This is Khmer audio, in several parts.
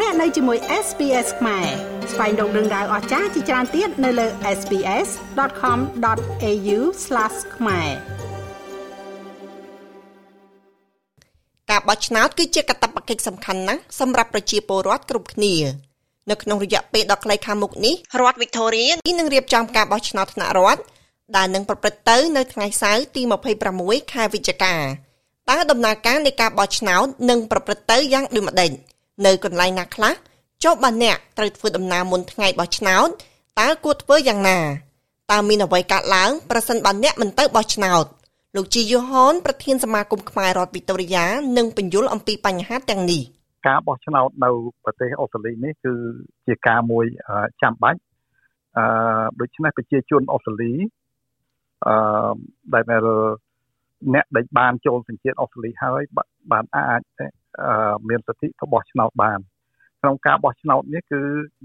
លោកអ្នកនៅជាមួយ SPS ខ្មែរស្វែងរកដឹងដៅអស្ចារ្យជាច្រើនទៀតនៅលើ SPS.com.au/ ខ្មែរការបោះឆ្នោតគឺជាកាតព្វកិច្ចសំខាន់ណាស់សម្រាប់ប្រជាពលរដ្ឋគ្រប់គ្នានៅក្នុងរយៈពេលដ៏ខ្លីខាងមុខនេះរដ្ឋវីកតូរីនឹងរៀបចំការបោះឆ្នោតថ្នាក់រដ្ឋដែលនឹងប្រព្រឹត្តទៅនៅថ្ងៃសៅរ៍ទី26ខែវិច្ឆិកាតើដំណើរការនៃការបោះឆ្នោតនឹងប្រព្រឹត្តទៅយ៉ាងដូចម្តេច នៅកន្លែងណាខ្លះចុះបើអ្នកត្រូវធ្វើដំណើរមុនថ្ងៃបោះឆ្នោតតើគួរធ្វើយ៉ាងណាតើមានអ្វីកើតឡើងប្រសិនបើអ្នកមិនទៅបោះឆ្នោតលោកជីយូហនប្រធានសមាគមខ្មែររដ្ឋវីតូរីយ៉ានឹងបញ្យល់អំពីបញ្ហាទាំងនេះការបោះឆ្នោតនៅប្រទេសអូស្ត្រាលីនេះគឺជាការមួយចាំបាច់អឺដូច្នេះប្រជាជនអូស្ត្រាលីអឺដែលអ្នកដែលបានចូលសញ្ជាតិអូស្ត្រាលីហើយបានអាច មានសិទ្ធិទៅបោះឆ្នោតបាន ក្នុងការបោះឆ្នោតនេះគឺ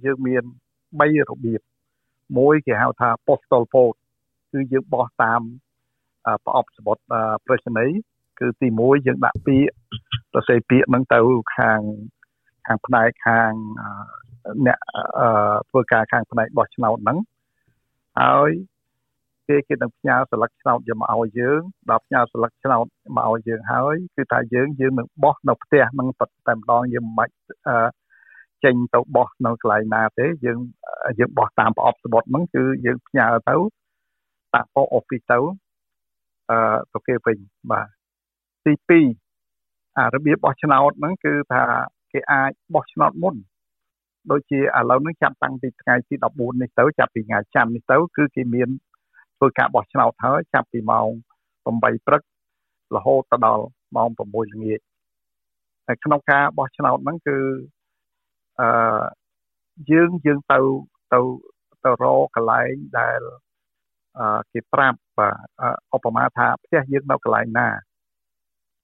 យើងមាន3របៀបមួយគេហៅថា postal vote គឺយើងបោះតាមប្រអប់សម្បត្តិប្រេសនីគឺទី1យើងដាក់ពាក្យសរសេរពាក្យហ្នឹងទៅខាងខាងផ្នែកខាងអ្នកធ្វើការខាងផ្នែកបោះឆ្នោតហ្នឹងហើយ គេគេនឹងផ្ញើស្លឹកឆ្នោតយកមកឲ្យយើងដល់ផ្ញើស្លឹកឆ្នោតមកឲ្យយើងហើយគឺថាយើងយើងនឹងបោះនៅផ្ទះហ្នឹងតែម្ដងយើងមិនបាច់ចេញទៅបោះនៅកន្លែងណាទេយើងយើងបោះតាមប្រអប់សបុតហ្នឹងគឺយើងផ្ញើទៅតាក់ពោអ៊ីសទៅអឺទៅគេវិញបាទទី2អារបៀបបោះឆ្នោតហ្នឹងគឺថាគេអាចបោះឆ្នោតមុនដូចជាឥឡូវនេះចាប់តាំងពីថ្ងៃទី14នេះទៅចាប់ពីថ្ងៃច័ន្ទនេះទៅគឺគេមាន ធ្វើការបោះឆ្នោតហើយចាប់ពីម៉ោង8ព្រឹករហូតទៅដល់ម៉ោង6ល្ងាចហើយក្នុងការបោះឆ្នោតហ្នឹងគឺអឺយើងយើងទៅទៅទៅរកកន្លែងដែលអឺគេប្រាប់ឧបមាថាផ្ទះយើងនៅកន្លែងណា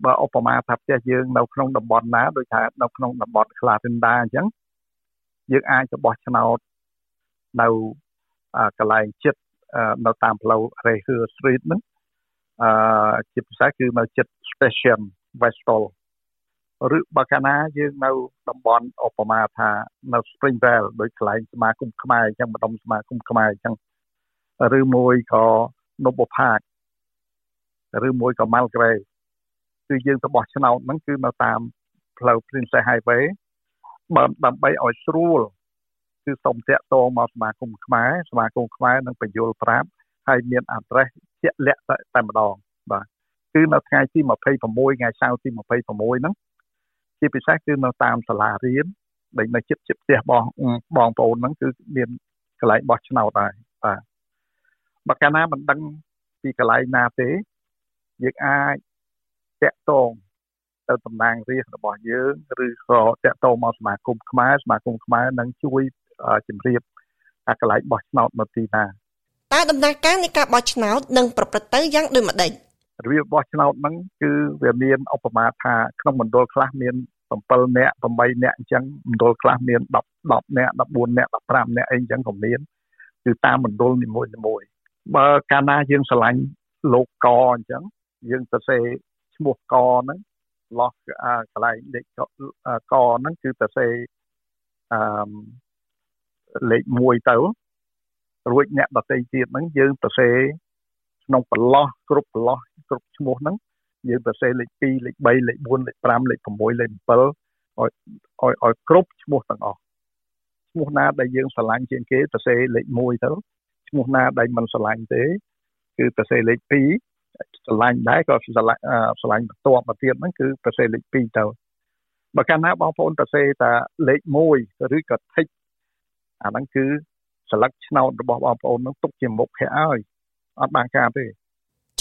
បើឧបមាថាផ្ទះយើងនៅក្នុងតំបន់ណាដូចថានៅក្នុងតំបន់ខ្លារិនដាអញ្ចឹងយើងអាចទៅបោះឆ្នោតនៅកន្លែងចិត្ត នៅតាមផ្លូវ Reher Street ហ្នឹងអឺជាភាសាគឺនៅចិត្ត Station Westall ឬបើកាលណាយើងនៅតំបន់ឧបមាថានៅ Springvale ដូចកន្លែងសមាគមខ្មែរអញ្ចឹងម្ដុំសមាគមខ្មែរអញ្ចឹងឬមួយក៏ Noble Park ឬមួយក៏ Mulgrave គឺយើងទៅបោះឆ្នោតហ្នឹងគឺនៅតាមផ្លូវ Princess Highway បើដើម្បីឲ្យស្រួល គឺសូមតាក់ទងមកសមាគមខ្មែរសមាគមខ្មែរនឹងបញ្យល់ប្រាប់ហើយមាន address ជាក់លាក់តែម្ដងបាទគឺនៅថ្ងៃទី26ថ្ងៃសៅរ៍ទី26ហ្នឹងជាពិសេសគឺនៅតាមសាលារៀនដែលនៅជិតជិតផ្ទះបងបងប្អូនហ្នឹងគឺមានកន្លែងបោះឆ្នោតដែរបាទបើកាលណាមិនដឹងពីកន្លែងណាទេយើងអាចតាក់ទងទៅតំណាងរាស្ត្ររបស់យើងឬក៏តាក់ទងមកសមាគមខ្មែរសមាគមខ្មែរនឹងជួយ ជម្រាបថាកន្លែងបោះឆ្នោតនៅទីណាតើដំណើរការនៃការបោះឆ្នោតនឹងប្រព្រឹត្តទៅយ៉ាងដូចម្តេចរបៀបបោះឆ្នោតហ្នឹងគឺវាមានឧបមាថាក្នុងមណ្ឌលខ្លះមាន7នាក់8នាក់អញ្ចឹងមណ្ឌលខ្លះមាន10 10នាក់14នាក់15នាក់អីអញ្ចឹងក៏មានគឺតាមមណ្ឌលនីមួយៗបើកាលណាយើងឆ្លាញ់លោកកអញ្ចឹងយើងទៅសេឈ្មោះកហ្នឹងលោះកន្លែងលេខកហ្នឹងគឺទៅសេអឺ លេខ1ទៅរួចអ្នកដតីទៀតហ្នឹងយើងទៅសេក្នុងប្រឡោះគ្រប់ប្រឡោះគ្រប់ឈ្មោះហ្នឹងយើងទៅសេលេខ2លេខ3លេខ4លេខ5លេខ6លេខ7ឲ្យឲ្យឲ្យគ្រប់ឈ្មោះទាំងអស់ឈ្មោះណាដែលយើងស្រឡាញ់ជាងគេទៅសេលេខ1ទៅឈ្មោះណាដែលមិនស្រឡាញ់ទេគឺទៅសេលេខ2ស្រឡាញ់ដែរក៏ស្រឡាញ់ស្រឡាញ់បន្ទាប់មកទៀតហ្នឹងគឺទៅសេលេខ2ទៅបើកាលណាបងប្អូនទៅសេតែលេខ1ឬក៏ថិច អាហ្នឹងគឺស្លឹកឆ្នោតរបស់បងប្អូននឹងទុកជាមុខគេឲ្យអត់បានការទេ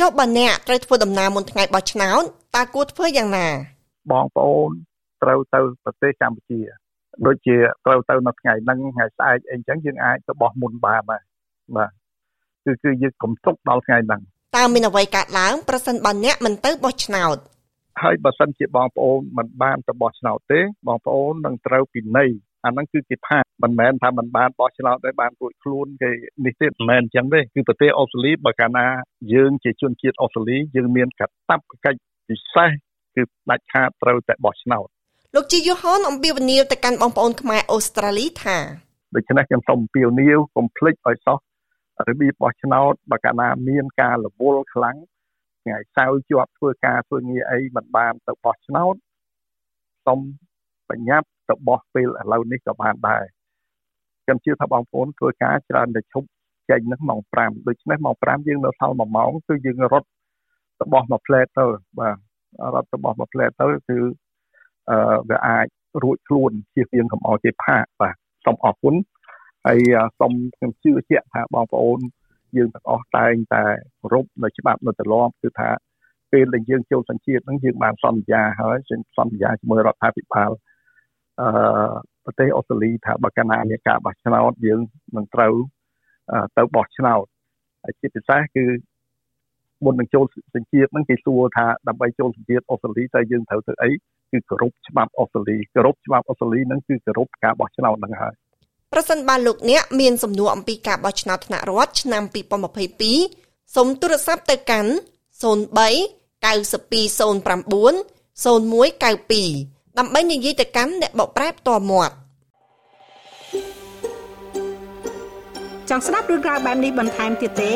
ចុះបើអ្នកត្រូវធ្វើដំណើរមុនថ្ងៃបោះឆ្នោតតើគួរធ្វើយ៉ាងណាបងប្អូនត្រូវទៅប្រទេសកម្ពុជាដូចជាត្រូវទៅនៅថ្ងៃហ្នឹងថ្ងៃស្អែកអីចឹងយើងអាចទៅបោះមុនបានដែរបាទគឺគឺយើងកុំទុកដល់ថ្ងៃហ្នឹងតើមានអ្វីកើតឡើងប្រសិនបើអ្នកមិនទៅបោះឆ្នោតហើយបើសិនជាបងប្អូនមិនបានទៅបោះឆ្នោតទេបងប្អូននឹងត្រូវពិន័យ អាហ្នឹងគឺជាផាកមិនមែនថាមិនបានបោះឆ្នោតទេបានរួចខ្លួនគេនេះទេមិនមែនអញ្ចឹងទេគឺប្រទេសអូស្ត្រាលីបើកាលណាយើងជាជនជាតិអូស្ត្រាលីយើងមានកាតព្វកិច្ចពិសេសគឺដាច់ខាតត្រូវតែបោះឆ្នោតលោកជីយូហនអំពាវនាវទៅកាន់បងប្អូនខ្មែរអូស្ត្រាលីថាដូច្នេះខ្ញុំសូមអំពាវនាវកុំភ្លេចឲ្យសោះរបៀបបោះឆ្នោតបើកាលណាមានការរវល់ខ្លាំងថ្ងៃសៅរ៍ជាប់ធ្វើការធ្វើងារអីមិនបានទៅបោះឆ្នោតសូមបញ្ញត្តិ ទៅបោះពេលឥឡូវនេះក៏បានដែរខ្ញុំជឿថាបងប្អូនធ្វើការច្រើនតែឈប់ចេញនឹងម៉ោង5ដូច្នេះម៉ោង5យើងនៅសល់1ម៉ោងគឺយើងរត់ទៅបោះមួយផ្លែតទៅបាទរត់ទៅបោះមួយផ្លែតទៅគឺអឺវាអាចរួចខ្លួនជៀសវាងកុំឲ្យគេផាកបាទសូមអរគុណហើយសូមខ្ញុំជឿជាក់ថាបងប្អូនយើងទាំងអស់តែងតែគោរពនៅច្បាប់នៅទម្លាប់គឺថាពេលដែលយើងចូលសញ្ជាតិហ្នឹងយើងបានសន្យាហើយសន្យាជាមួយរដ្ឋាភិបាល អឺប្រទេសអូស្ត្រាលីថាបើកាលណាមានការបោះឆ្នោតយើងនឹងត្រូវទៅបោះឆ្នោតហើយជាពិសេសគឺមុននឹងចូលសញ្ជាតិហ្នឹងគេសួរថាដើម្បីចូលសញ្ជាតិអូស្ត្រាលីតើយើងត្រូវធ្វើអីគឺគោរពច្បាប់អូស្ត្រាលីគោរពច្បាប់អូស្ត្រាលីហ្នឹងគឺគោរពការបោះឆ្នោតហ្នឹងហើយប្រសិនបើលោកអ្នកមានសំណួរអំពីការបោះឆ្នោតថ្នាក់រដ្ឋឆ្នាំ2022សូមទូរស័ព្ទទៅកាន់03 9209 0192 ដើម្បីនិយាយទៅកាន់អ្នកបកប្រែផ្ទាល់មាត់ចង់ស្ដាប់រឿងរ៉ាវបែបនេះបន្ថែមទៀតទេ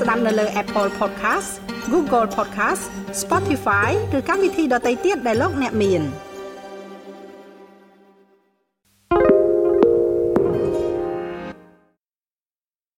ស្ដាប់នៅលើ Apple Podcast Google Podcast Spotify ឬកម្មវិធីដទៃទៀតដែលលោកអ្នកមាន។